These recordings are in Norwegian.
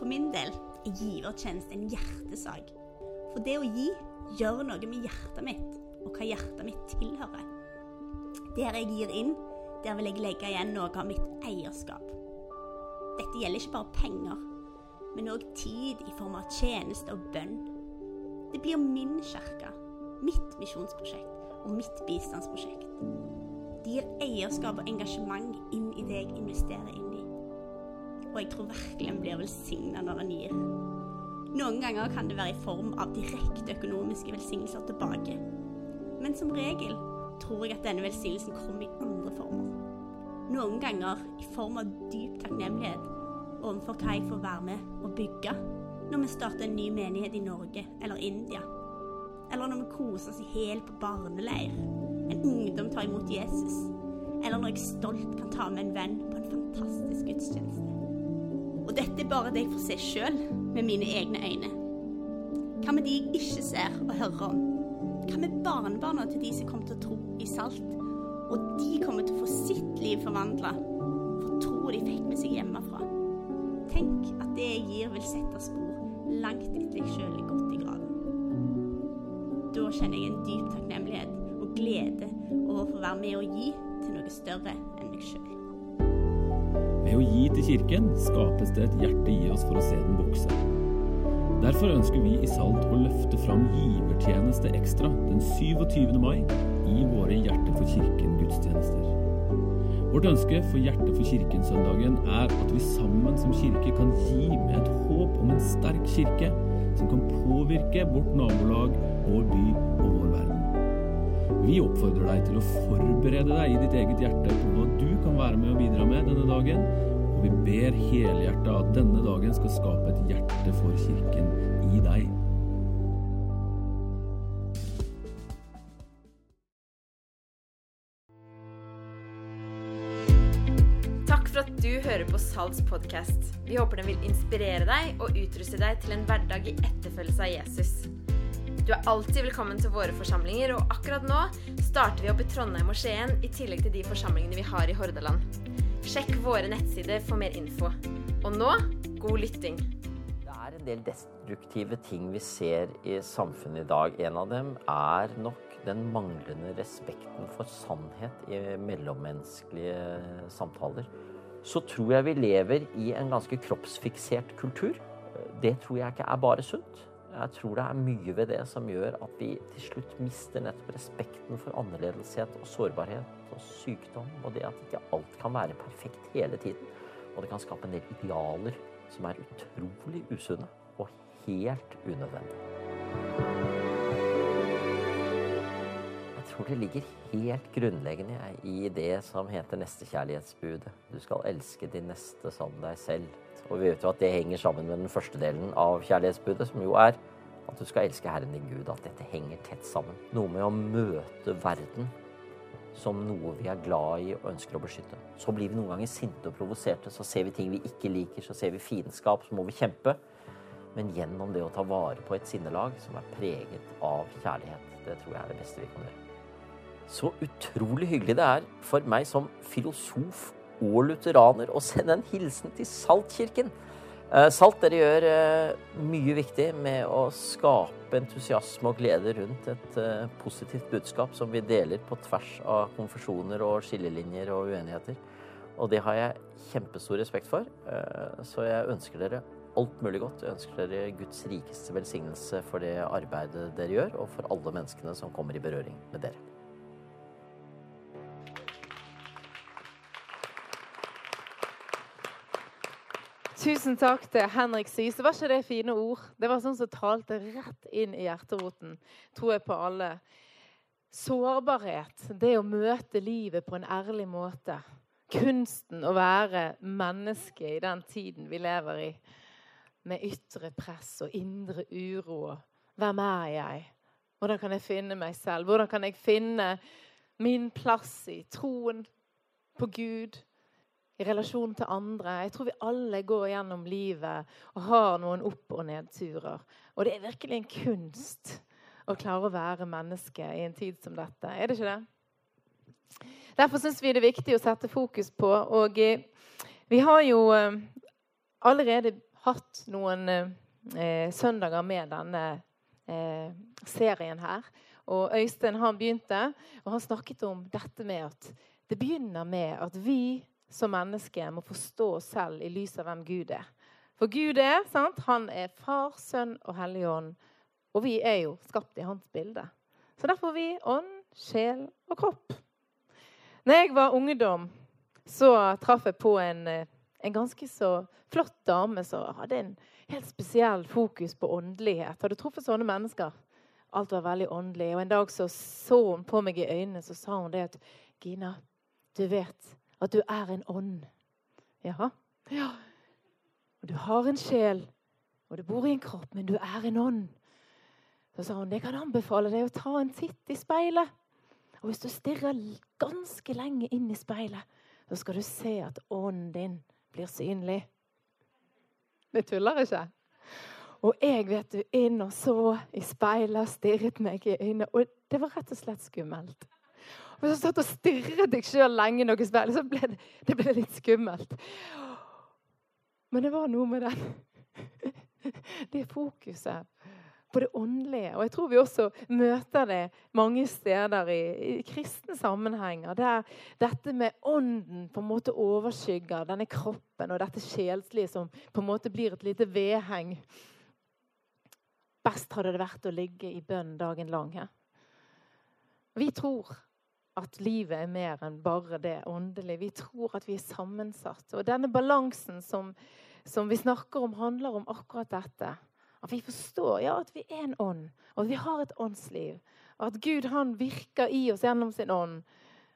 For min del er givertjeneste en hjertesak. For det å gi gjør noe med hjertet mitt, og hva hjertet mitt tilhører. Der jeg gir inn, der vil jeg legge igjen noe av mitt eierskap. Dette gjelder ikke bare penger, men òg tid i form av tjeneste og bønn. Det blir min kirke, mitt misjonsprosjekt og mitt bistandsprosjekt. Det gir eierskap og engasjement inn i det jeg investerer inn. Og jeg tror virkelig en blir velsigna når en gir. Noen ganger kan det være i form av direkte økonomiske velsignelser tilbake. Men som regel tror jeg at denne velsignelsen kommer i andre former. Noen ganger i form av dyp takknemlighet overfor hva jeg får være med og bygge når vi starter en ny menighet i Norge eller India. Eller når vi koser oss i hjel på barneleir. En ungdom tar imot Jesus. Eller når jeg stolt kan ta med en venn på en fantastisk gudstjeneste. Og dette er bare det jeg får se sjøl, med mine egne øyne. Hva med de jeg ikke ser og hører om? Hva med barnebarna til de som kommer til å tro i salt? Og de kommer til å få sitt liv forvandla for troa de fikk med seg hjemmefra. Tenk at det jeg gir, vil sette spor langt etter jeg sjøl er gått i graven. Da kjenner jeg en dyp takknemlighet og glede over å få være med og gi til noe større enn meg sjøl. Ved å gi til kirken skapes det et hjerte i oss for å se den vokse. Derfor ønsker vi i Salt å løfte fram givertjeneste ekstra den 27. mai i våre Hjerte for kirken-gudstjenester. Vårt ønske for Hjerte for kirken-søndagen er at vi sammen som kirke kan gi med et håp om en sterk kirke som kan påvirke vårt nabolag, vår by og vår verden. Vi oppfordrer deg til å forberede deg i ditt eget hjerte på hva du kan være med å bidra med denne dagen, og vi ber helhjertet at denne dagen skal skape et hjerte for kirken i deg. Takk for at du hører på Salts podkast. Vi håper den vil inspirere deg og utruste deg til en hverdag i etterfølgelse av Jesus. Du er alltid velkommen til våre forsamlinger, og akkurat nå starter vi opp i Trondheim og Skien i tillegg til de forsamlingene vi har i Hordaland. Sjekk våre nettsider for mer info. Og nå god lytting. Det er en del destruktive ting vi ser i samfunnet i dag. En av dem er nok den manglende respekten for sannhet i mellommenneskelige samtaler. Så tror jeg vi lever i en ganske kroppsfiksert kultur. Det tror jeg ikke er bare sunt. Jeg tror det er mye ved det som gjør at vi til slutt mister nettopp respekten for annerledeshet og sårbarhet og sykdom, og det at ikke alt kan være perfekt hele tiden. Og det kan skape en del idealer som er utrolig usunne og helt unødvendige. Jeg tror det ligger helt grunnleggende i det som heter nestekjærlighetsbudet. Du skal elske din neste som deg selv. Og vi vet jo at det henger sammen med den første delen av kjærlighetsbudet, som jo er at du skal elske Herren din Gud. At dette henger tett sammen. Noe med å møte verden som noe vi er glad i og ønsker å beskytte. Så blir vi noen ganger sinte og provoserte, så ser vi ting vi ikke liker, så ser vi fiendskap, så må vi kjempe. Men gjennom det å ta vare på et sinnelag som er preget av kjærlighet, det tror jeg er det beste vi kan gjøre. Så utrolig hyggelig det er for meg som filosof og lutheraner og sende en hilsen til Saltkirken. Eh, Salt, dere gjør eh, mye viktig med å skape entusiasme og glede rundt et eh, positivt budskap som vi deler på tvers av konfesjoner og skillelinjer og uenigheter. Og det har jeg kjempestor respekt for, så jeg ønsker dere alt mulig godt. Jeg ønsker dere Guds rikeste velsignelse for det arbeidet dere gjør, og for alle menneskene som kommer i berøring med dere. Tusen takk til Henrik Syse. Var ikke det fine ord? Det var sånn som talte rett inn i hjerteroten, tror jeg på alle. Sårbarhet, det å møte livet på en ærlig måte. Kunsten å være menneske i den tiden vi lever i. Med ytre press og indre uro. Hvem er jeg? Hvordan kan jeg finne meg selv? Hvordan kan jeg finne min plass i troen på Gud? I relasjon til andre. Jeg tror vi alle går gjennom livet og har noen opp- og nedturer. Og det er virkelig en kunst å klare å være menneske i en tid som dette. Er det ikke det? Derfor syns vi det er viktig å sette fokus på. Og eh, vi har jo eh, allerede hatt noen eh, søndager med denne serien her. Og Øystein han begynte, og han snakket om dette med at det begynner med at vi som mennesker må forstå oss selv i lys av hvem Gud er. For Gud er, sant? Han er Far, Sønn og Hellig Ånd. Og vi er jo skapt i hans bilde. Så derfor er vi ånd, sjel og kropp. Når jeg var ungdom, så traff jeg på en, eh, en ganske så flott dame som hadde en helt spesiell fokus på åndelighet. Har du truffet sånne mennesker? Alt var veldig åndelig. Og en dag så, så hun på meg i øynene så sa hun det at Gina, du vet at du er en ånd. Ja. ja. Og du har en sjel, og du bor i en kropp, men du er en ånd. Så sa hun jeg kan anbefale deg å ta en titt i speilet. Og hvis du stirrer ganske lenge inn i speilet, så skal du se at ånden din blir synlig. Det tuller ikke. Og jeg vet du, inn og så i speilet, stirret meg i øynene. Og det var rett og slett skummelt. Hvis du satt og stirret deg sjøl lenge nok i så ble det, det ble litt skummelt. Men det var noe med den, det fokuset på det åndelige. Og jeg tror vi også møter det mange steder i, i kristne sammenhenger. Der dette med ånden på en måte overskygger denne kroppen og dette sjelslige som på en måte blir et lite vedheng. Best hadde det vært å ligge i bønn dagen lang. Her. Vi tror at livet er mer enn bare det åndelige. Vi tror at vi er sammensatt. Og denne balansen som, som vi snakker om, handler om akkurat dette. At vi forstår ja, at vi er en ånd, og at vi har et åndsliv. At Gud han virker i oss gjennom sin ånd.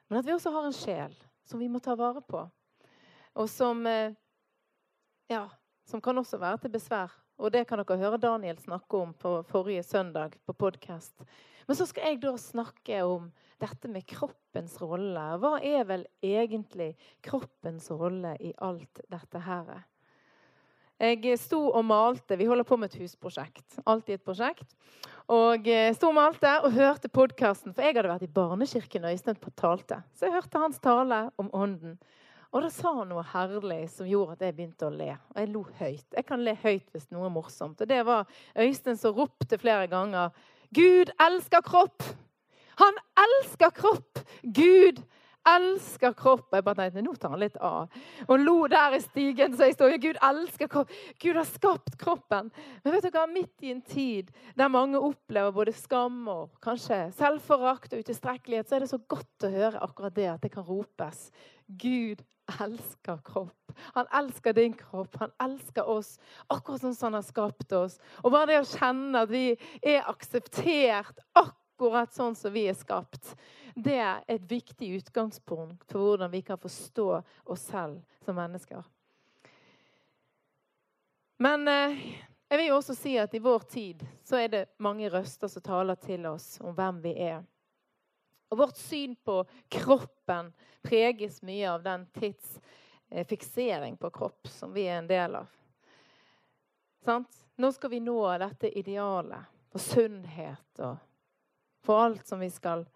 Men at vi også har en sjel som vi må ta vare på. Og som, eh, ja, som kan også være til besvær. Og det kan dere høre Daniel snakke om på forrige søndag på podkast. Men så skal jeg da snakke om dette med kroppens rolle. Hva er vel egentlig kroppens rolle i alt dette her? Jeg sto og malte. Vi holder på med et husprosjekt. Alltid et prosjekt. Og eh, sto og malte og hørte podkasten, for jeg hadde vært i barnekirken og Øystein talte. Så jeg hørte hans tale om Ånden. Og da sa han noe herlig som gjorde at jeg begynte å le. Og jeg lo høyt. Jeg kan le høyt hvis noe er morsomt. Og det var Øystein som ropte flere ganger Gud elsker kropp! Han elsker kropp! Gud elsker kropp. Jeg bare tenkte, nå tar han litt av. Og lo der i stigen. Så jeg står, Gud elsker kropp. Gud har skapt kroppen. Men vet dere, midt i en tid der mange opplever både skam og kanskje selvforakt og utilstrekkelighet, så er det så godt å høre akkurat det at det kan ropes. Gud elsker kropp. Han elsker din kropp. Han elsker oss akkurat sånn som han har skapt oss. Og bare det å kjenne at vi er akseptert akkurat sånn som vi er skapt, det er et viktig utgangspunkt for hvordan vi kan forstå oss selv som mennesker. Men eh, jeg vil jo også si at i vår tid så er det mange røster som taler til oss om hvem vi er. Og vårt syn på kroppen preges mye av den tids eh, fiksering på kropp som vi er en del av. Sant? Nå skal vi nå dette idealet og sunnhet og for alt som vi skal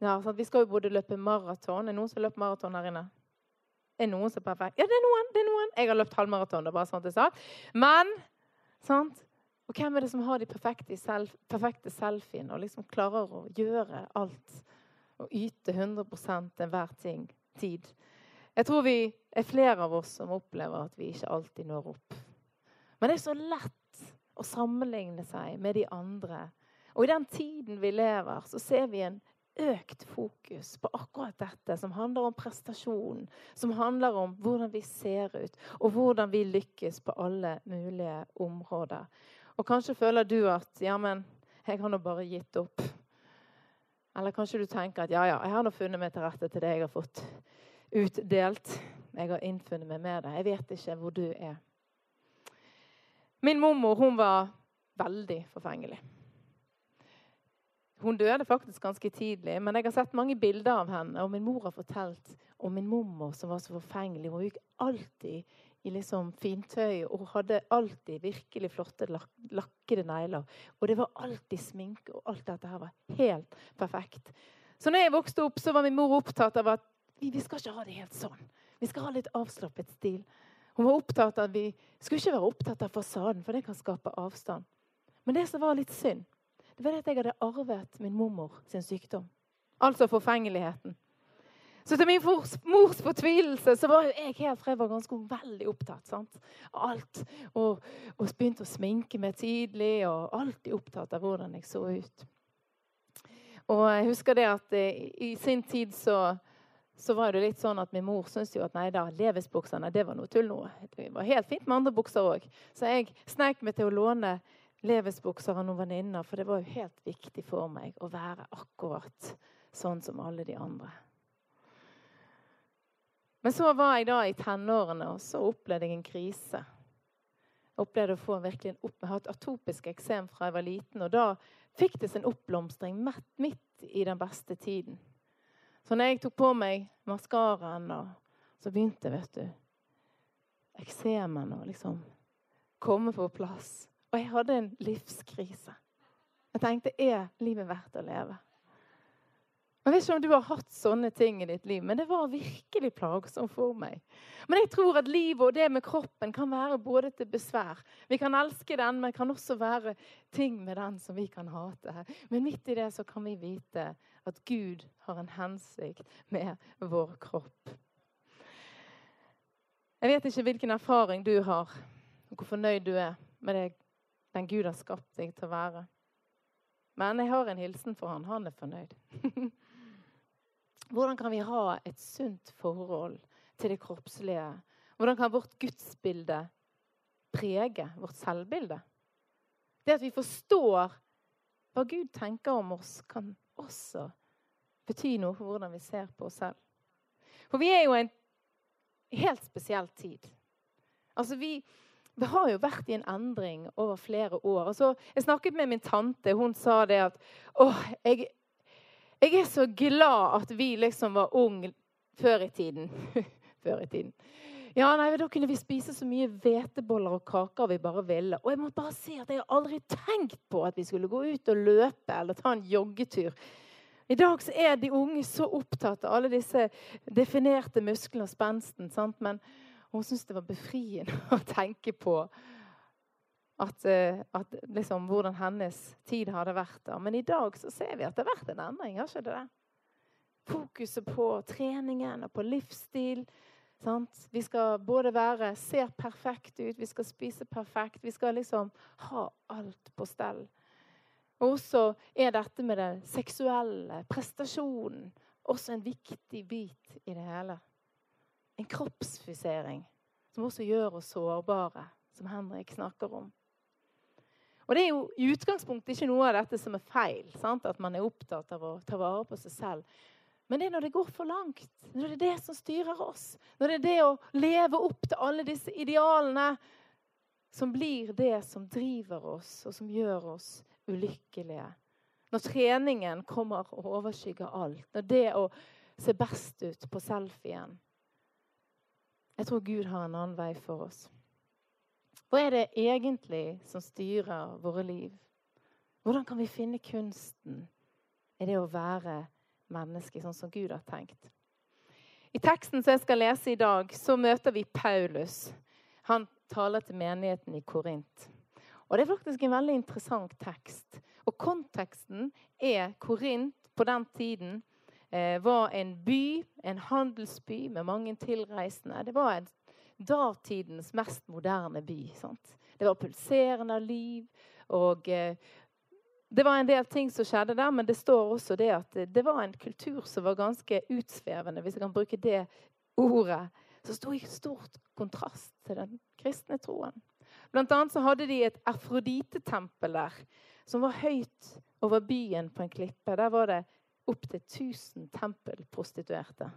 ja, sant? Vi skal jo både løpe maraton. Er det noen som løpt maraton her inne? Er det noen som er perfekt? Ja, det er noen. det er noen. Jeg har løpt halvmaraton. det er bare sånn jeg sa. Men sant? Og hvem er det som har de perfekte, self, perfekte selfiene og liksom klarer å gjøre alt og yte 100% enhver ting, tid? Jeg tror vi er flere av oss som opplever at vi ikke alltid når opp. Men det er så lett å sammenligne seg med de andre. Og i den tiden vi lever, så ser vi en økt fokus på akkurat dette, som handler om prestasjon, som handler om hvordan vi ser ut, og hvordan vi lykkes på alle mulige områder. Og kanskje føler du at ja, men jeg har nå bare gitt opp. Eller kanskje du tenker at ja, ja, jeg har nå funnet meg til rette til det jeg har fått utdelt. Jeg har innfunnet meg med det. Jeg vet ikke hvor du er. Min mormor hun var veldig forfengelig. Hun døde faktisk ganske tidlig, men jeg har sett mange bilder av henne. Og min mor har fortalt om min mormor som var så forfengelig. Hun gikk alltid i liksom fintøy og hadde alltid virkelig flotte lak lakkede negler. Og det var alltid sminke, og alt dette her var helt perfekt. Så når jeg vokste opp, så var min mor opptatt av at vi, vi skal ikke ha det helt sånn. Vi skal ha litt avslappet stil. Hun var opptatt av at vi skulle ikke være opptatt av fasaden, for det kan skape avstand. Men det som var litt synd, det var at jeg hadde arvet min mormor sin sykdom. Altså forfengeligheten. Så til min mors, mors fortvilelse så var jo jeg helt fra jeg var ganske veldig opptatt. sant? Alt. Og, og begynte å sminke meg tidlig, og alltid opptatt av hvordan jeg så ut. Og jeg husker det at eh, i sin tid så, så var det litt sånn at min mor syntes jo at nei da, Levis-buksene det var noe tull noe. Det var helt fint med andre bukser òg. Så jeg sneik meg til å låne Levis-bukser av noen venninner, for det var jo helt viktig for meg å være akkurat sånn som alle de andre. Men så var jeg da i tenårene, og så opplevde jeg en krise. Jeg opplevde å få virkelig en opp, jeg har et atopisk eksem fra jeg var liten. Og da fikk det sin oppblomstring midt i den beste tiden. Så når jeg tok på meg maskaraen, så begynte vet du, eksemen å liksom komme på plass. Og jeg hadde en livskrise. Jeg tenkte er livet verdt å leve? Jeg vet ikke om du har hatt sånne ting i ditt liv, men det var virkelig plagsomt for meg. Men jeg tror at livet og det med kroppen kan være både til besvær. Vi kan elske den, men det kan også være ting med den som vi kan hate. Men midt i det så kan vi vite at Gud har en hensikt med vår kropp. Jeg vet ikke hvilken erfaring du har, og hvor fornøyd du er med det den Gud har skapt deg til å være. Men jeg har en hilsen for han. Han er fornøyd. Hvordan kan vi ha et sunt forhold til det kroppslige? Hvordan kan vårt gudsbilde prege vårt selvbilde? Det at vi forstår hva Gud tenker om oss, kan også bety noe for hvordan vi ser på oss selv. For vi er jo en helt spesiell tid. Altså vi, det har jo vært i en endring over flere år. Altså, jeg snakket med min tante. Hun sa det at åh, jeg, jeg er så glad at vi liksom var unge før i tiden. før i tiden. Ja, nei, Da kunne vi spise så mye hveteboller og kaker vi bare ville. Og jeg må bare si at jeg har aldri tenkt på at vi skulle gå ut og løpe eller ta en joggetur. I dag så er de unge så opptatt av alle disse definerte musklene og spensten. Sant? Men hun syntes det var befriende å tenke på at, eh, at liksom, hvordan hennes tid hadde vært Da. Men i dag så ser vi at det har vært en endring. har ikke det det? Fokuset på treningen og på livsstil. Sant? Vi skal både være, se perfekt ut, vi skal spise perfekt. Vi skal liksom ha alt på stell. Og så er dette med den seksuelle prestasjonen også en viktig bit i det hele. En kroppsfisering som også gjør oss sårbare, som Henrik snakker om. Og Det er jo i utgangspunktet ikke noe av dette som er feil. Sant? At man er opptatt av å ta vare på seg selv. Men det er når det går for langt, når det er det som styrer oss, når det er det å leve opp til alle disse idealene, som blir det som driver oss, og som gjør oss ulykkelige. Når treningen kommer og overskygger alt. Når det å se best ut på selfien. Jeg tror Gud har en annen vei for oss. Hva er det egentlig som styrer våre liv? Hvordan kan vi finne kunsten i det å være menneske sånn som Gud har tenkt? I teksten som jeg skal lese i dag, så møter vi Paulus. Han taler til menigheten i Korint. Og Det er faktisk en veldig interessant tekst. Og Konteksten er Korint på den tiden var en by, en handelsby med mange tilreisende. Det var en datidens mest moderne by. Sant? Det var pulserende liv. og eh, Det var en del ting som skjedde der, men det står også det at det var en kultur som var ganske utsvevende, hvis jeg kan bruke det ordet. Som sto i stort kontrast til den kristne troen. Blant annet så hadde de et Afrodite-tempel der, som var høyt over byen på en klippe. Der var det opptil 1000 tempelprostituerte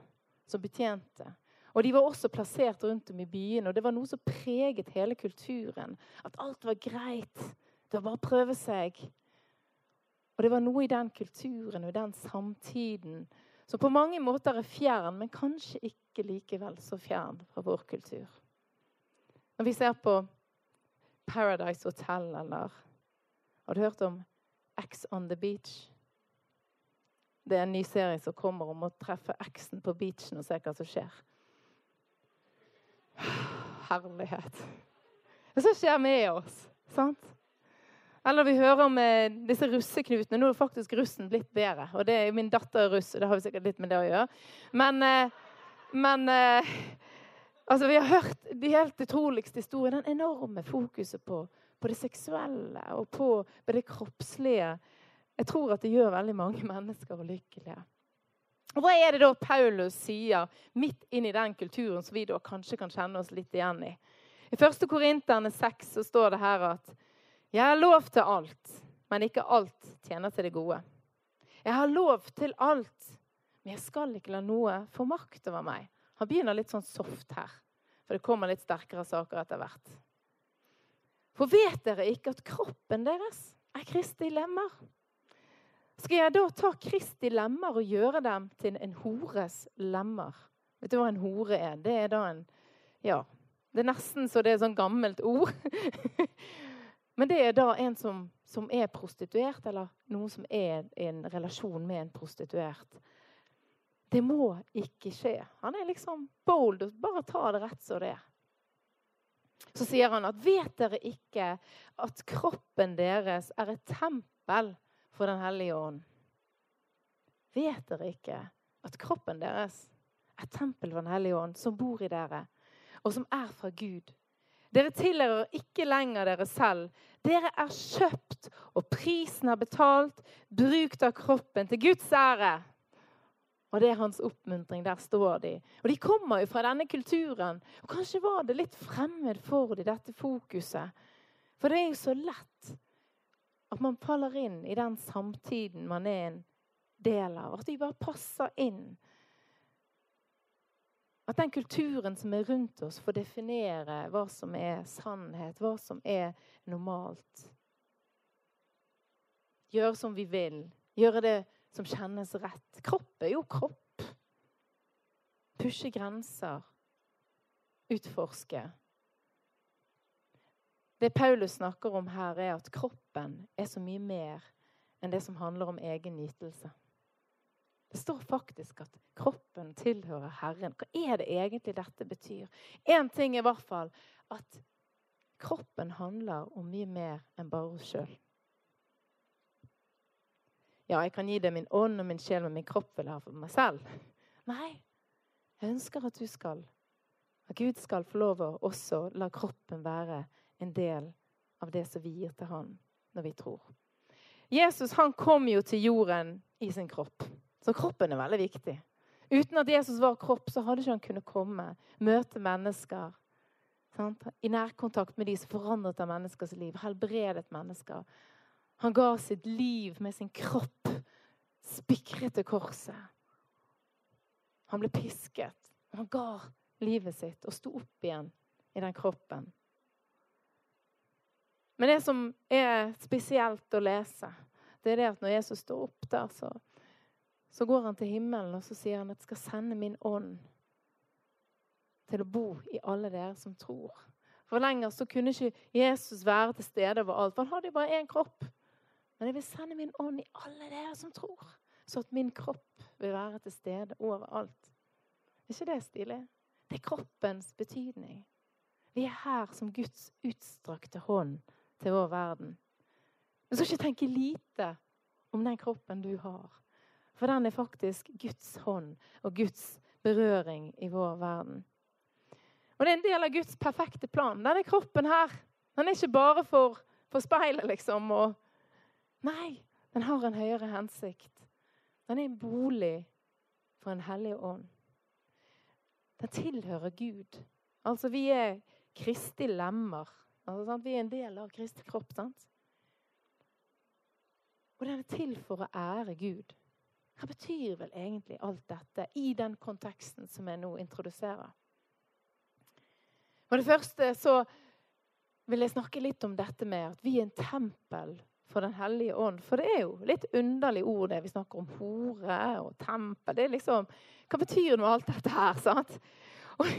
som betjente og De var også plassert rundt om i byen, og det var noe som preget hele kulturen. At alt var greit. Det var bare å prøve seg. Og det var noe i den kulturen og i den samtiden som på mange måter er fjern, men kanskje ikke likevel så fjern fra vår kultur. Når vi ser på Paradise Hotel, eller Har du hørt om X on the Beach? Det er en ny serie som kommer om å treffe eksen på beachen og se hva som skjer. herlighet. Det som skjer med oss. sant? Eller vi hører om eh, disse russeknutene. Nå er faktisk russen blitt bedre. Og det er min datter er russ, og det har vi sikkert litt med det å gjøre. Men, eh, men eh, altså, vi har hørt de helt utroligste historiene. Den enorme fokuset på, på det seksuelle og på, på det kroppslige. Jeg tror at det gjør veldig mange mennesker lykkelige. Hva er det da Paulus sier midt inn i den kulturen som vi da kanskje kan kjenne oss litt igjen i? I 1. Korinterne 6 så står det her at jeg har lov til alt, men ikke alt tjener til det gode. Jeg har lov til alt, men jeg skal ikke la noe få makt over meg. Han begynner litt sånn soft her, for det kommer litt sterkere saker etter hvert. For vet dere ikke at kroppen deres er Kristi lemmer? Skal jeg da ta Kristi lemmer og gjøre dem til en hores lemmer? Vet du hva en hore er? Det er da en Ja, det er nesten så det er sånn gammelt ord. Men det er da en som, som, er prostituert, eller noen som er i en relasjon med en prostituert. Det må ikke skje. Han er liksom bold og bare tar det rett som det er. Så sier han at vet dere ikke at kroppen deres er et tempel for Den hellige ånd. Vet dere ikke at kroppen deres er tempel for Den hellige ånd, som bor i dere, og som er fra Gud? Dere tilhører ikke lenger dere selv. Dere er kjøpt, og prisen er betalt. Brukt av kroppen til Guds ære. Og det er hans oppmuntring. Der står de. Og de kommer jo fra denne kulturen. Og kanskje var det litt fremmed for dem, dette fokuset. For det er jo så lett at man faller inn i den samtiden man er en del av. At de bare passer inn. At den kulturen som er rundt oss, får definere hva som er sannhet, hva som er normalt. Gjøre som vi vil. Gjøre det som kjennes rett. Kropp er jo kropp. Pushe grenser. Utforske. Det Paulus snakker om her, er at kroppen er så mye mer enn det som handler om egen nytelse. Det står faktisk at kroppen tilhører Herren. Hva er det egentlig dette betyr? Én ting er i hvert fall at kroppen handler om mye mer enn bare oss sjøl. Ja, jeg kan gi deg min ånd og min sjel, men min kropp vil ha for meg selv. Nei, jeg ønsker at du skal. At Gud skal få lov å også la kroppen være en del av det som vi gir til han når vi tror. Jesus han kom jo til jorden i sin kropp, så kroppen er veldig viktig. Uten at Jesus var kropp, så hadde ikke han kunnet komme, møte mennesker. Sant? I nærkontakt med de som forandret av menneskers liv, helbredet mennesker. Han ga sitt liv med sin kropp, spikret til korset. Han ble pisket. Han ga livet sitt og sto opp igjen i den kroppen. Men det som er spesielt å lese, det er det at når Jesus står opp der, så, så går han til himmelen og så sier han at jeg skal sende min ånd til å bo i alle dere som tror. For lenger så kunne ikke Jesus være til stede overalt, for han hadde jo bare én kropp. Men jeg vil sende min ånd i alle dere som tror, så at min kropp vil være til stede overalt. Er ikke det stilig? Det er kroppens betydning. Vi er her som Guds utstrakte hånd til vår verden. Du skal ikke tenke lite om den kroppen du har. For den er faktisk Guds hånd og Guds berøring i vår verden. Og det er en del av Guds perfekte plan. Denne kroppen her, den er ikke bare for, for speilet, liksom. Og, nei, den har en høyere hensikt. Den er en bolig for en hellig ånd. Den tilhører Gud. Altså, vi er Kristi lemmer Altså, vi er en del av Kristi kropp. sant? Og den er til for å ære Gud. Hva betyr vel egentlig alt dette i den konteksten som jeg nå introduserer? For det første så vil jeg snakke litt om dette med at vi er en tempel for Den hellige ånd. For det er jo litt underlig ord, det. Vi snakker om hore og tempel. Det er liksom, Hva betyr nå alt dette her? sant? Og,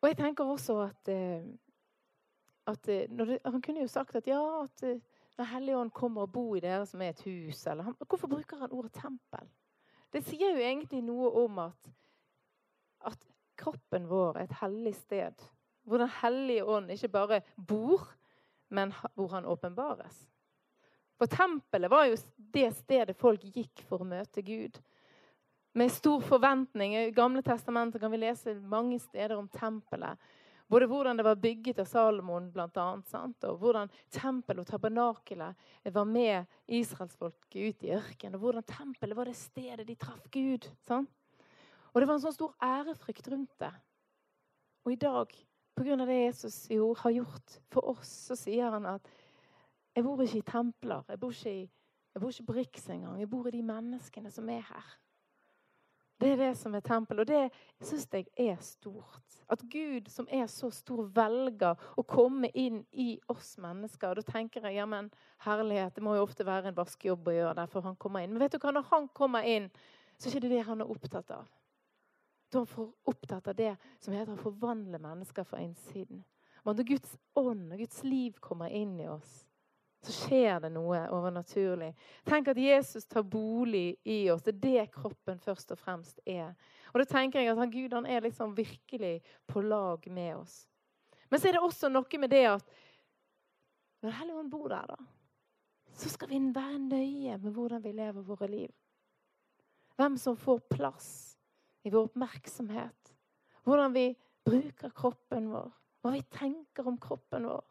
og jeg tenker også at, eh, at eh, det, Han kunne jo sagt at ja, at eh, når Helligånd kommer og bor i dere som er et hus eller, Hvorfor bruker han ordet tempel? Det sier jo egentlig noe om at, at kroppen vår er et hellig sted. Hvor Den hellige ånd ikke bare bor, men hvor han åpenbares. For tempelet var jo det stedet folk gikk for å møte Gud. Med stor forventning. I Gamle testamentet kan vi lese mange steder om tempelet. Både hvordan det var bygget av Salomon, blant annet, sant? og hvordan tempelet og tabernakelet var med israelsfolket ut i ørkenen. Og hvordan tempelet var det stedet de traff Gud. Sant? Og det var en sånn stor ærefrykt rundt det. Og i dag, pga. det Jesus har gjort for oss, så sier han at jeg bor ikke i templer. Jeg bor ikke, i, jeg bor ikke på Riks engang. Jeg bor i de menneskene som er her. Det er det som er tempel, og det syns jeg er stort. At Gud, som er så stor, velger å komme inn i oss mennesker. Og Da tenker jeg ja, men herlighet, det må jo ofte være en vaskejobb å gjøre derfor han kommer inn. Men vet du hva, når han kommer inn, så er det ikke det han er opptatt av. Da er han opptatt av det som heter å forvandle mennesker fra innsiden. Men når Guds ånd og Guds liv kommer inn i oss, så skjer det noe overnaturlig. Tenk at Jesus tar bolig i oss. Det er det kroppen først og fremst er. Og da tenker jeg at han, Gud han er liksom virkelig på lag med oss. Men så er det også noe med det at når Helligånden bor der, da, så skal vi være nøye med hvordan vi lever våre liv. Hvem som får plass i vår oppmerksomhet. Hvordan vi bruker kroppen vår. Hva vi tenker om kroppen vår.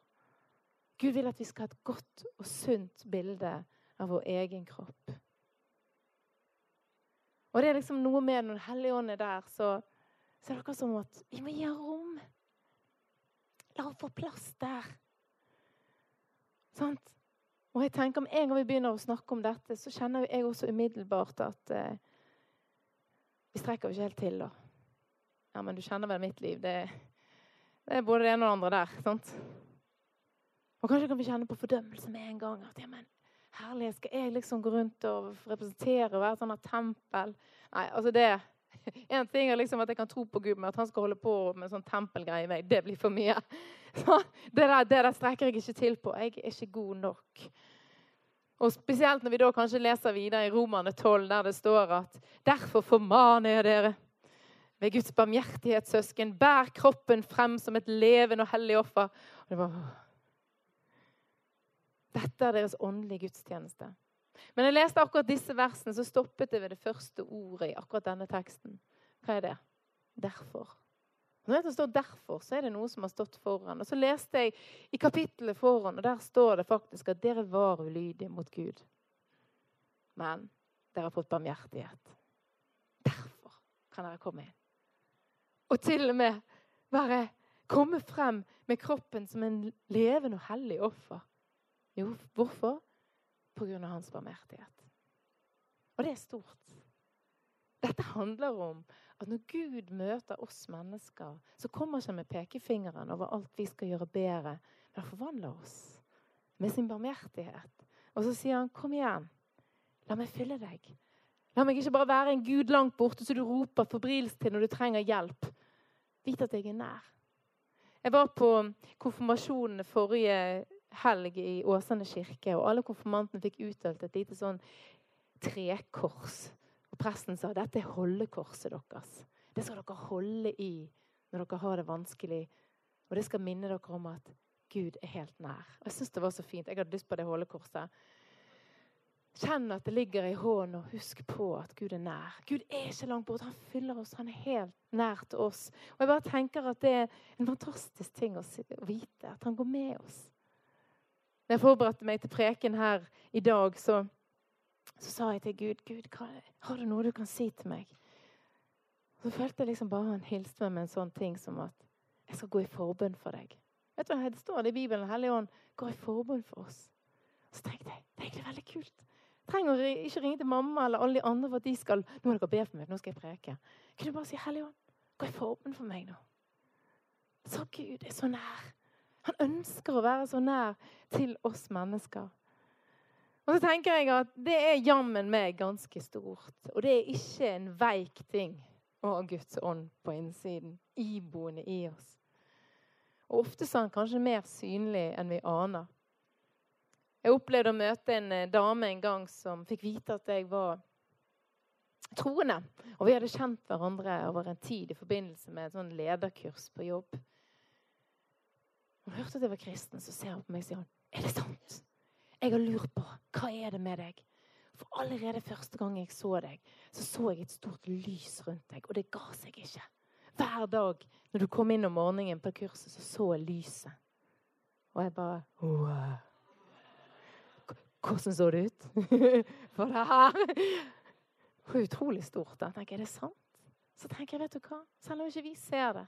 Gud vil at vi skal ha et godt og sunt bilde av vår egen kropp. Og det er liksom noe med Når Den hellige ånd er der, så, så er det akkurat som at vi må gi henne rom. La henne få plass der. Sant? Og jeg tenker Med en gang vi begynner å snakke om dette, så kjenner jeg også umiddelbart at eh, vi strekker jo ikke helt til. da. Ja, men du kjenner vel mitt liv. Det, det er både det ene og det andre der. sant? Og kanskje kan vi kjenne på fordømmelse med en gang. At ja, men herlighet, skal jeg liksom gå rundt og representere og være et sånt tempel? Nei, altså det En ting er liksom at jeg kan tro på Gud, men at han skal holde på med sånn tempelgreie i meg, det blir for mye. Så det der, det der strekker jeg ikke til på. Jeg er ikke god nok. Og Spesielt når vi da kanskje leser videre i Romane 12, der det står at derfor formaner jeg dere ved Guds barmhjertighet, søsken, bær kroppen frem som et levende og hellig offer. Og det var dette er deres åndelige gudstjeneste. Men jeg leste akkurat disse versene, så stoppet det ved det første ordet i akkurat denne teksten. Hva er det? Derfor. Når det står 'derfor', så er det noe som har stått foran. Og Så leste jeg i kapittelet foran, og der står det faktisk at dere var ulydige mot Gud. Men dere har fått barmhjertighet. Derfor kan dere komme inn. Og til og med bare komme frem med kroppen som en levende og hellig offer. Jo, hvorfor? På grunn av hans barmhjertighet. Og det er stort. Dette handler om at når Gud møter oss mennesker, så kommer han med pekefingeren over alt vi skal gjøre bedre, men han forvandler oss med sin barmhjertighet. Og så sier han, 'Kom igjen, la meg fylle deg.' La meg ikke bare være en Gud langt borte så du roper febrilsk til når du trenger hjelp. Vit at jeg er nær. Jeg var på konfirmasjonen forrige helg i Åsane kirke, og alle konfirmantene fikk utdelt et lite sånn trekors. Og presten sa dette er holdekorset deres. Det skal dere holde i når dere har det vanskelig. Og det skal minne dere om at Gud er helt nær. Og Jeg syns det var så fint. Jeg hadde lyst på det holdekorset. Kjenn at det ligger i hånden, og husk på at Gud er nær. Gud er ikke langt bort. Han fyller oss. Han er helt nær til oss. Og jeg bare tenker at det er en fantastisk ting å vite. At han går med oss. Når jeg forberedte meg til preken her i dag, så, så sa jeg til Gud Gud, hva, har du noe du kan si til meg? Så følte jeg liksom bare han hilste meg med en sånn ting som at jeg skal gå i forbønn for deg. Vet du hva, Det står det i Bibelen. Hellig Ånd går i forbønn for oss. Så tenkte jeg det er egentlig veldig kult. Jeg trenger ikke ringe til mamma eller alle de andre for at de skal nå må dere be for meg, nå skal jeg preke. Kunne du bare si Hellig Ånd, gå i forbønn for meg nå. Så Gud er så nær. Han ønsker å være så nær til oss mennesker. Og så tenker jeg at Det er jammen meg ganske stort. Og det er ikke en veik ting å ha Guds ånd på innsiden, iboende i oss. Og Ofte er han kanskje mer synlig enn vi aner. Jeg opplevde å møte en eh, dame en gang som fikk vite at jeg var troende. Og vi hadde kjent hverandre over en tid i forbindelse med et sånn lederkurs på jobb. Hun hørte at jeg var kristen, så ser hun på meg og sier hun, er det sant? Jeg har lurt på hva er det med deg. For allerede første gang jeg så deg, så så jeg et stort lys rundt deg. Og det ga seg ikke. Hver dag når du kom inn om morgenen på kurset, så så jeg lyset. Og jeg bare wow. Hvordan så det ut? For det her det var utrolig stort. Da tenker er det sant? Så tenker jeg, vet du hva? Selv om ikke vi ser det,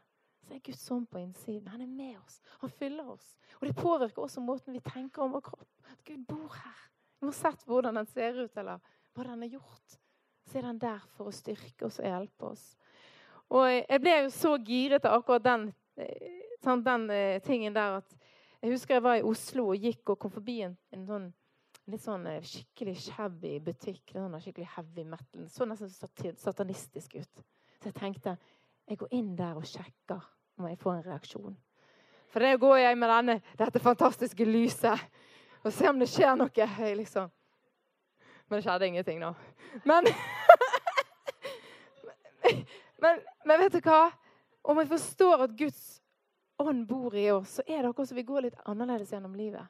så er Guds ånd på innsiden. Han er med oss. Han fyller oss. Og det påvirker også måten vi tenker om vår kropp. At Gud bor her. Vi har sett hvordan den ser ut, eller hva den har gjort. Så er den der for å styrke oss og hjelpe oss. Og jeg ble jo så giret av akkurat den, sånn, den eh, tingen der at Jeg husker jeg var i Oslo og gikk og kom forbi en, en sånn litt sånn eh, skikkelig shabby butikk. Sånn skikkelig heavy metal. Så nesten satanistisk ut. Så jeg tenkte jeg går inn der og sjekker om jeg får en reaksjon. For det går jeg med denne, dette fantastiske lyset og ser om det skjer noe. Liksom. Men det skjedde ingenting nå. Men, men, men vet du hva? Om jeg forstår at Guds ånd bor i oss, så er det akkurat som vi går litt annerledes gjennom livet.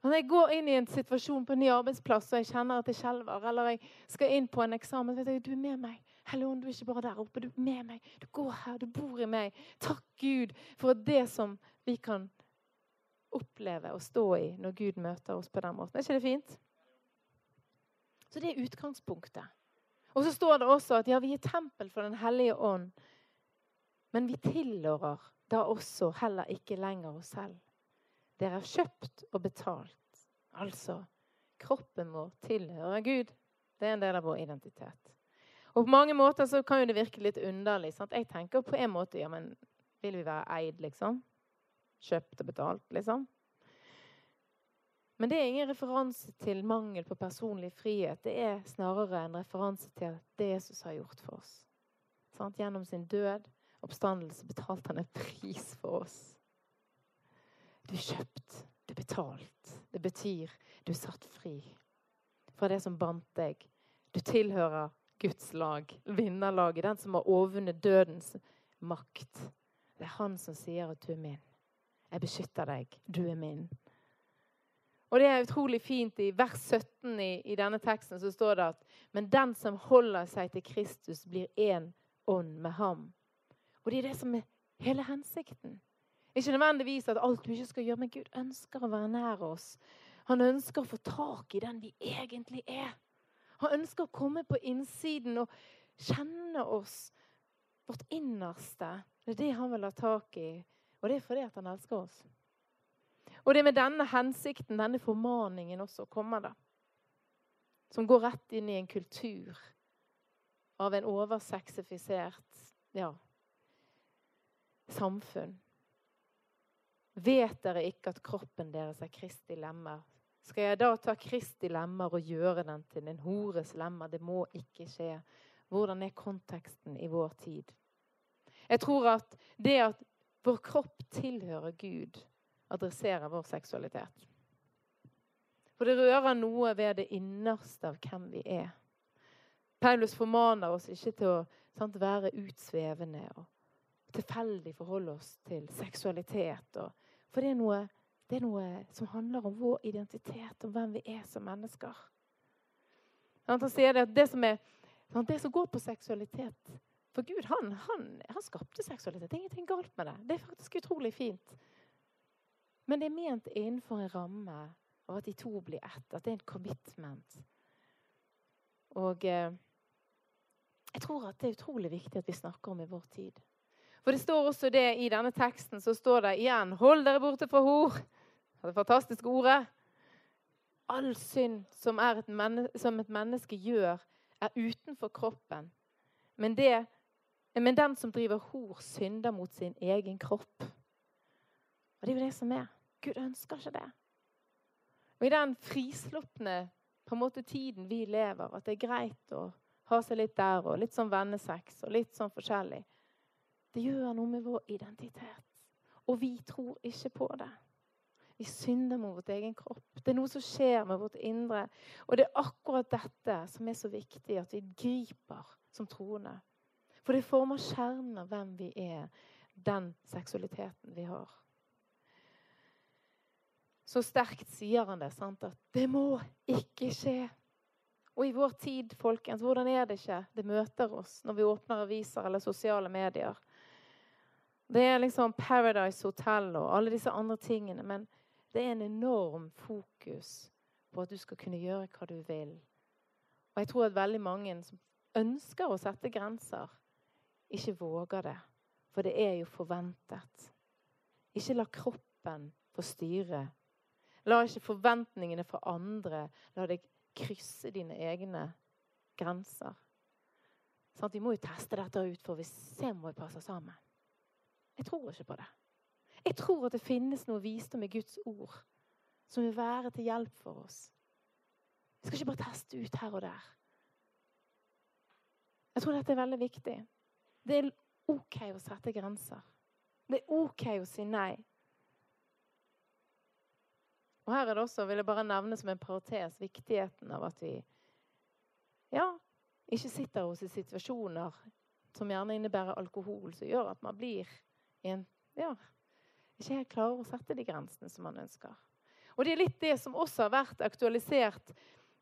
Når jeg går inn i en situasjon på en ny arbeidsplass og jeg kjenner at jeg skjelver, eller jeg skal inn på en eksamen, så vet jeg du er med meg. Helligånd, du er ikke bare der oppe, du er med meg. Du går her, du bor i meg. Takk, Gud, for det som vi kan oppleve og stå i når Gud møter oss på den måten. Er ikke det fint? Så det er utgangspunktet. Og så står det også at ja, vi er tempel for Den hellige ånd. Men vi tilhører da også heller ikke lenger oss selv. Dere er kjøpt og betalt. Altså, kroppen vår tilhører Gud. Det er en del av vår identitet. Og på mange måter så kan jo det virke litt underlig. Sant? Jeg tenker på en måte ja, men vil vi være eid, liksom? Kjøpt og betalt, liksom? Men det er ingen referanse til mangel på personlig frihet. Det er snarere en referanse til det Jesus har gjort for oss. Sant? Gjennom sin død, oppstandelse, betalte han en pris for oss. Du er kjøpt, du er betalt. Det betyr du er satt fri fra det som bandt deg. Du tilhører Guds lag, vinnerlaget, den som har overvunnet dødens makt. Det er han som sier at du er min. Jeg beskytter deg. Du er min. Og det er utrolig fint. I vers 17 i, i denne teksten så står det at Men den som holder seg til Kristus, blir én ånd med ham. Og det er det som er hele hensikten. Ikke nødvendigvis at alt du ikke skal gjøre, men Gud ønsker å være nær oss. Han ønsker å få tak i den vi egentlig er. Han ønsker å komme på innsiden og kjenne oss, vårt innerste. Det er det han vil ha tak i, og det er fordi at han elsker oss. Og det er med denne hensikten, denne formaningen også, kommer det. Som går rett inn i en kultur av en oversexifisert ja, samfunn. Vet dere ikke at kroppen deres er Kristi lemmer? Skal jeg da ta Kristi lemmer og gjøre den til en hores lemmer? Det må ikke skje. Hvordan er konteksten i vår tid? Jeg tror at det at vår kropp tilhører Gud, adresserer vår seksualitet. For det rører noe ved det innerste av hvem vi er. Paulus formaner oss ikke til å sant, være utsvevende og tilfeldig forholde oss til seksualitet. Og, for det er, noe, det er, noe, som handler om vår identitet, om hvem vi er som mennesker. Han sier det at det som, er, det som går på seksualitet For Gud han, han, han skapte seksualitet. Det er ingenting galt med det. Det er faktisk utrolig fint. Men det er ment innenfor en ramme av at de to blir ett. At det er en commitment. Og eh, jeg tror at det er utrolig viktig at vi snakker om i vår tid. For det står også det i denne teksten, så står det igjen Hold dere borte fra hor. Det fantastiske ordet. All synd som, et, som et menneske gjør, er utenfor kroppen. Men, det, men den som driver hor, synder mot sin egen kropp. Og det er jo det som er. Gud ønsker ikke det. Og I den frislupne på en måte tiden vi lever, at det er greit å ha seg litt der og litt sånn vennesex og litt sånn forskjellig, det gjør noe med vår identitet. Og vi tror ikke på det. Vi synder mot vårt egen kropp. Det er noe som skjer med vårt indre. Og det er akkurat dette som er så viktig at vi griper som troende. For det former kjernen av hvem vi er, den seksualiteten vi har. Så sterkt sier han det, sant? at det må ikke skje. Og i vår tid, folkens, hvordan er det ikke det møter oss når vi åpner aviser eller sosiale medier? Det er liksom Paradise Hotel og alle disse andre tingene. Men det er en enorm fokus på at du skal kunne gjøre hva du vil. Og jeg tror at veldig mange som ønsker å sette grenser, ikke våger det. For det er jo forventet. Ikke la kroppen få styre. La ikke forventningene fra andre la deg krysse dine egne grenser. Sånn, vi må jo teste dette ut, for vi ser om vi passer sammen. Jeg tror ikke på det. Jeg tror at det finnes noe visdom i Guds ord som vil være til hjelp for oss. Vi skal ikke bare teste ut her og der. Jeg tror dette er veldig viktig. Det er OK å sette grenser. Det er OK å si nei. Og her er det også, vil jeg bare nevne som en parentes, viktigheten av at vi ja, ikke sitter hos i situasjoner som gjerne innebærer alkohol, som gjør at man blir en, ja, ikke helt klarer å sette de grensene som man ønsker. Og det er litt det som også har vært aktualisert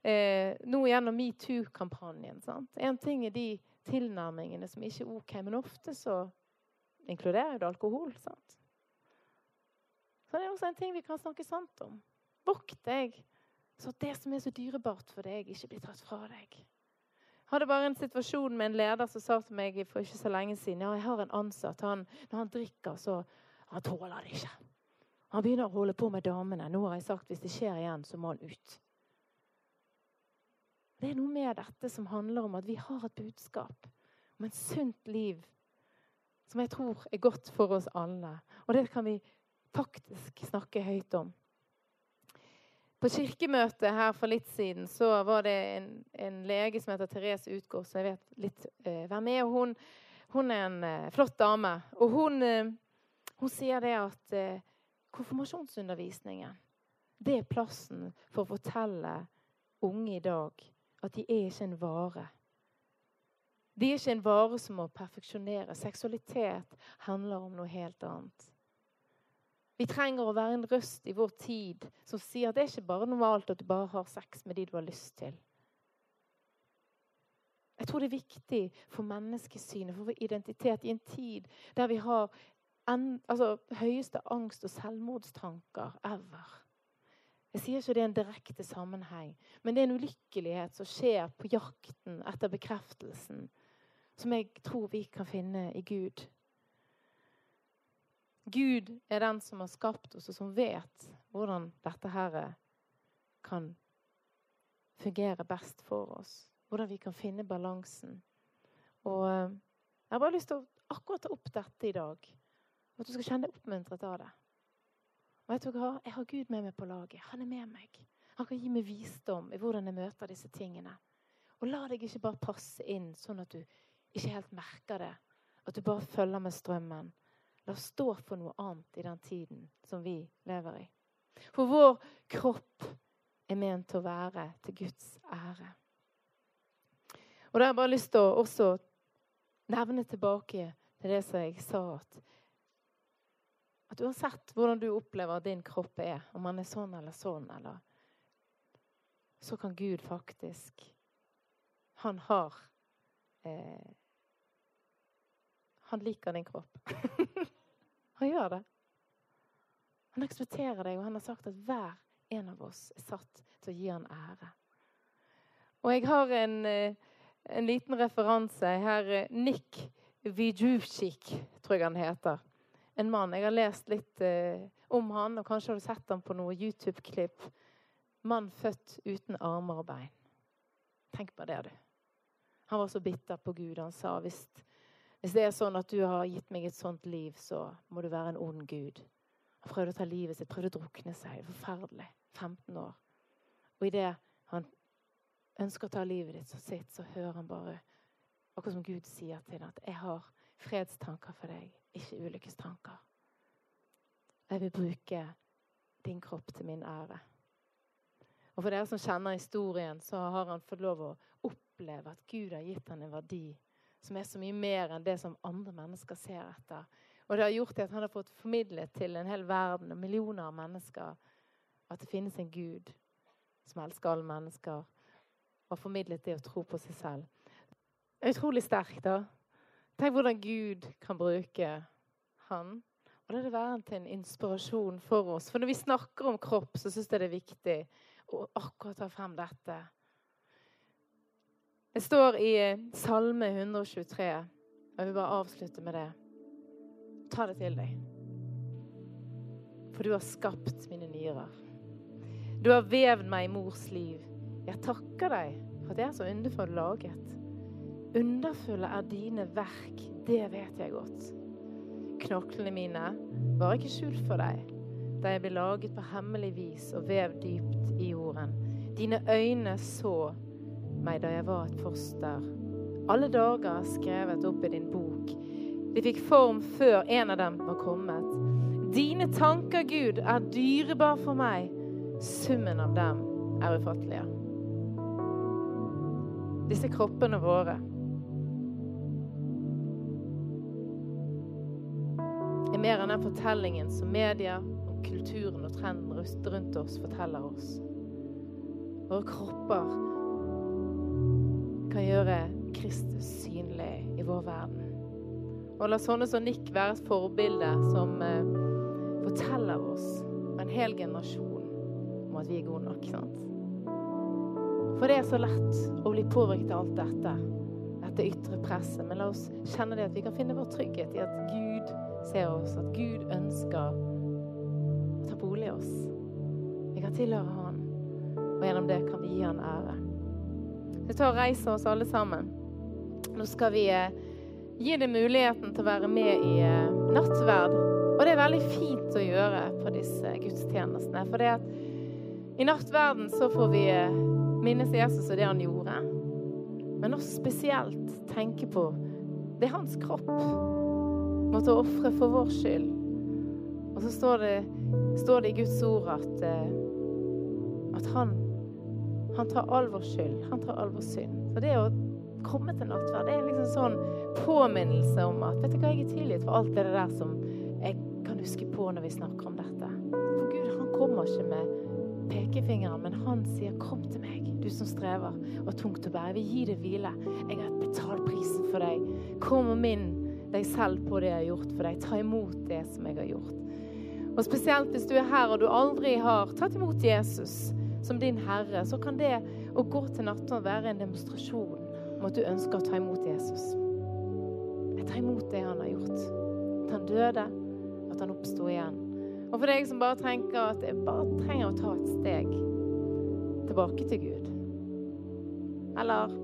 eh, nå gjennom metoo-kampanjen. En ting er de tilnærmingene som ikke er OK, men ofte så inkluderer det alkohol. sant? Så det er også en ting vi kan snakke sant om. Vokt deg, så det som er så dyrebart for deg, ikke blir tatt fra deg. Jeg hadde bare en situasjon med en leder som sa til meg for ikke så lenge siden ja, jeg har en ansatt. Han, når han drikker, så han tåler det ikke. Han begynner å holde på med damene. Nå har jeg sagt hvis det skjer igjen, så må han ut. Det er noe med dette som handler om at vi har et budskap om et sunt liv som jeg tror er godt for oss alle. Og det kan vi faktisk snakke høyt om. På kirkemøtet her for litt siden så var det en, en lege som heter Therese Utgård, så jeg vet litt eh, hvem er. Hun, hun er en eh, flott dame. Og hun, eh, hun sier det at eh, konfirmasjonsundervisningen det er plassen for å fortelle unge i dag at de er ikke en vare. De er ikke en vare som må perfeksjonere. Seksualitet handler om noe helt annet. Vi trenger å være en røst i vår tid som sier at det er ikke bare normalt at du bare har sex med de du har lyst til. Jeg tror det er viktig for menneskesynet, for vår identitet, i en tid der vi har en, altså, høyeste angst og selvmordstanker ever. Jeg sier ikke det er en direkte sammenheng, men det er en ulykkelighet som skjer på jakten etter bekreftelsen, som jeg tror vi kan finne i Gud. Gud er den som har skapt oss, og som vet hvordan dette her kan fungere best for oss. Hvordan vi kan finne balansen. Og eh, jeg har bare lyst til å akkurat ta opp dette i dag. Og at du skal kjenne deg oppmuntret av det. Og vet du hva? Jeg har Gud med meg på laget. Han er med meg. Han kan gi meg visdom i hvordan jeg møter disse tingene. Og la deg ikke bare passe inn sånn at du ikke helt merker det. At du bare følger med strømmen. La oss stå for noe annet i den tiden som vi lever i. For vår kropp er ment til å være til Guds ære. Og da har jeg bare lyst til å også nevne tilbake til det som jeg sa, at, at uansett hvordan du opplever at din kropp er, om han er sånn eller sånn, eller så kan Gud faktisk Han har eh, Han liker din kropp. Han gjør det. Han eksploderer deg, og han har sagt at hver en av oss er satt til å gi han ære. Og jeg har en, eh, en liten referanse her. Nick Vijuvcik, tror jeg han heter. En mann. Jeg har lest litt eh, om han, og kanskje har du sett han på noe YouTube-klipp. Mann født uten armer og bein. Tenk på det, du. Han var så bitter på Gud. Han sa hvis hvis det er sånn at du har gitt meg et sånt liv, så må du være en ond gud. Han prøvde å ta livet sitt, prøvde å drukne seg. Forferdelig. 15 år. Og idet han ønsker å ta livet ditt så sitt, så hører han bare Akkurat som Gud sier til ham at 'jeg har fredstanker for deg, ikke ulykkestanker'. Jeg vil bruke din kropp til min ære. Og for dere som kjenner historien, så har han fått lov å oppleve at Gud har gitt han en verdi som er så mye mer enn det som andre mennesker ser etter. Og det har gjort at han har fått formidlet til en hel verden og millioner av mennesker at det finnes en Gud som elsker alle mennesker, og har formidlet det å tro på seg selv. Utrolig sterkt, da. Tenk hvordan Gud kan bruke han. Og la det være til en inspirasjon for oss. For når vi snakker om kropp, så syns jeg det er viktig å akkurat ta frem dette. Det står i Salme 123, og jeg vil bare avslutte med det. Ta det til deg. For du har skapt mine nyrer. Du har vevd meg i mors liv. Jeg takker deg for at jeg er så underfull laget. Underfulle er dine verk, det vet jeg godt. Knoklene mine var ikke skjult for deg da jeg ble laget på hemmelig vis og vevd dypt i jorden. Dine øyne så meg da jeg var et foster. Alle dager skrevet opp i din bok. De fikk form før en av dem var kommet. Dine tanker, Gud, er dyrebar for meg. Summen av dem er ufattelige. Disse kroppene våre er mer enn den fortellingen som media, og kulturen og trenden rundt oss forteller oss. Våre kropper kan gjøre Kristus synlig i vår verden. Og la sånne som Nick være et forbilde som eh, forteller oss og en hel generasjon om at vi er gode nok. sant? For det er så lett å bli påvirket av alt dette, dette ytre presset. Men la oss kjenne det at vi kan finne vår trygghet i at Gud ser oss, at Gud ønsker å ta bolig i oss. Vi kan tilhøre Han, og gjennom det kan vi gi Han ære. Vi tar og reiser oss alle sammen. Nå skal vi eh, gi deg muligheten til å være med i eh, nattverd. Og det er veldig fint å gjøre på disse gudstjenestene. For det at i nattverden så får vi eh, minnes Jesus og det han gjorde. Men også spesielt tenke på det er hans kropp måtte ofre for vår skyld. Og så står det, står det i Guds ord at, at han, han tar all vår skyld. Han tar all vår synd. Så det å komme til nattverd, det er liksom sånn påminnelse om at vet du hva, jeg er tilgitt for alt det der som jeg kan huske på når vi snakker om dette. For Gud, han kommer ikke med pekefingeren, men han sier 'kom til meg, du som strever og tungt å bære'. Jeg vil gi deg hvile. Jeg har betalt prisen for deg. Kom og minn deg selv på det jeg har gjort for deg. Ta imot det som jeg har gjort. Og Spesielt hvis du er her og du aldri har tatt imot Jesus som din herre, så kan det å gå til nattverd være en demonstrasjon om at du ønsker å ta imot Jesus. Jeg tar imot det han har gjort. At han døde, at han oppsto igjen. Og for deg som bare tenker at jeg bare trenger å ta et steg tilbake til Gud. Eller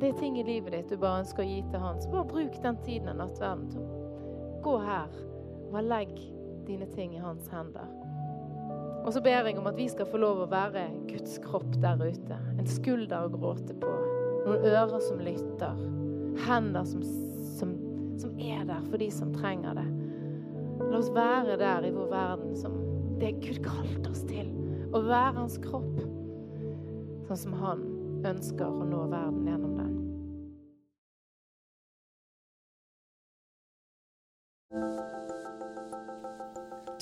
det er ting i livet ditt du bare ønsker å gi til Han, så bare bruk den tiden av nattverden til gå her og legg dine ting i Hans hender. Og så ber jeg om at vi skal få lov å være Guds kropp der ute. En skulder å gråte på. Noen ører som lytter. Hender som, som, som er der for de som trenger det. La oss være der i vår verden som det Gud kalte oss til. Å være hans kropp. Sånn som han ønsker å nå verden gjennom den.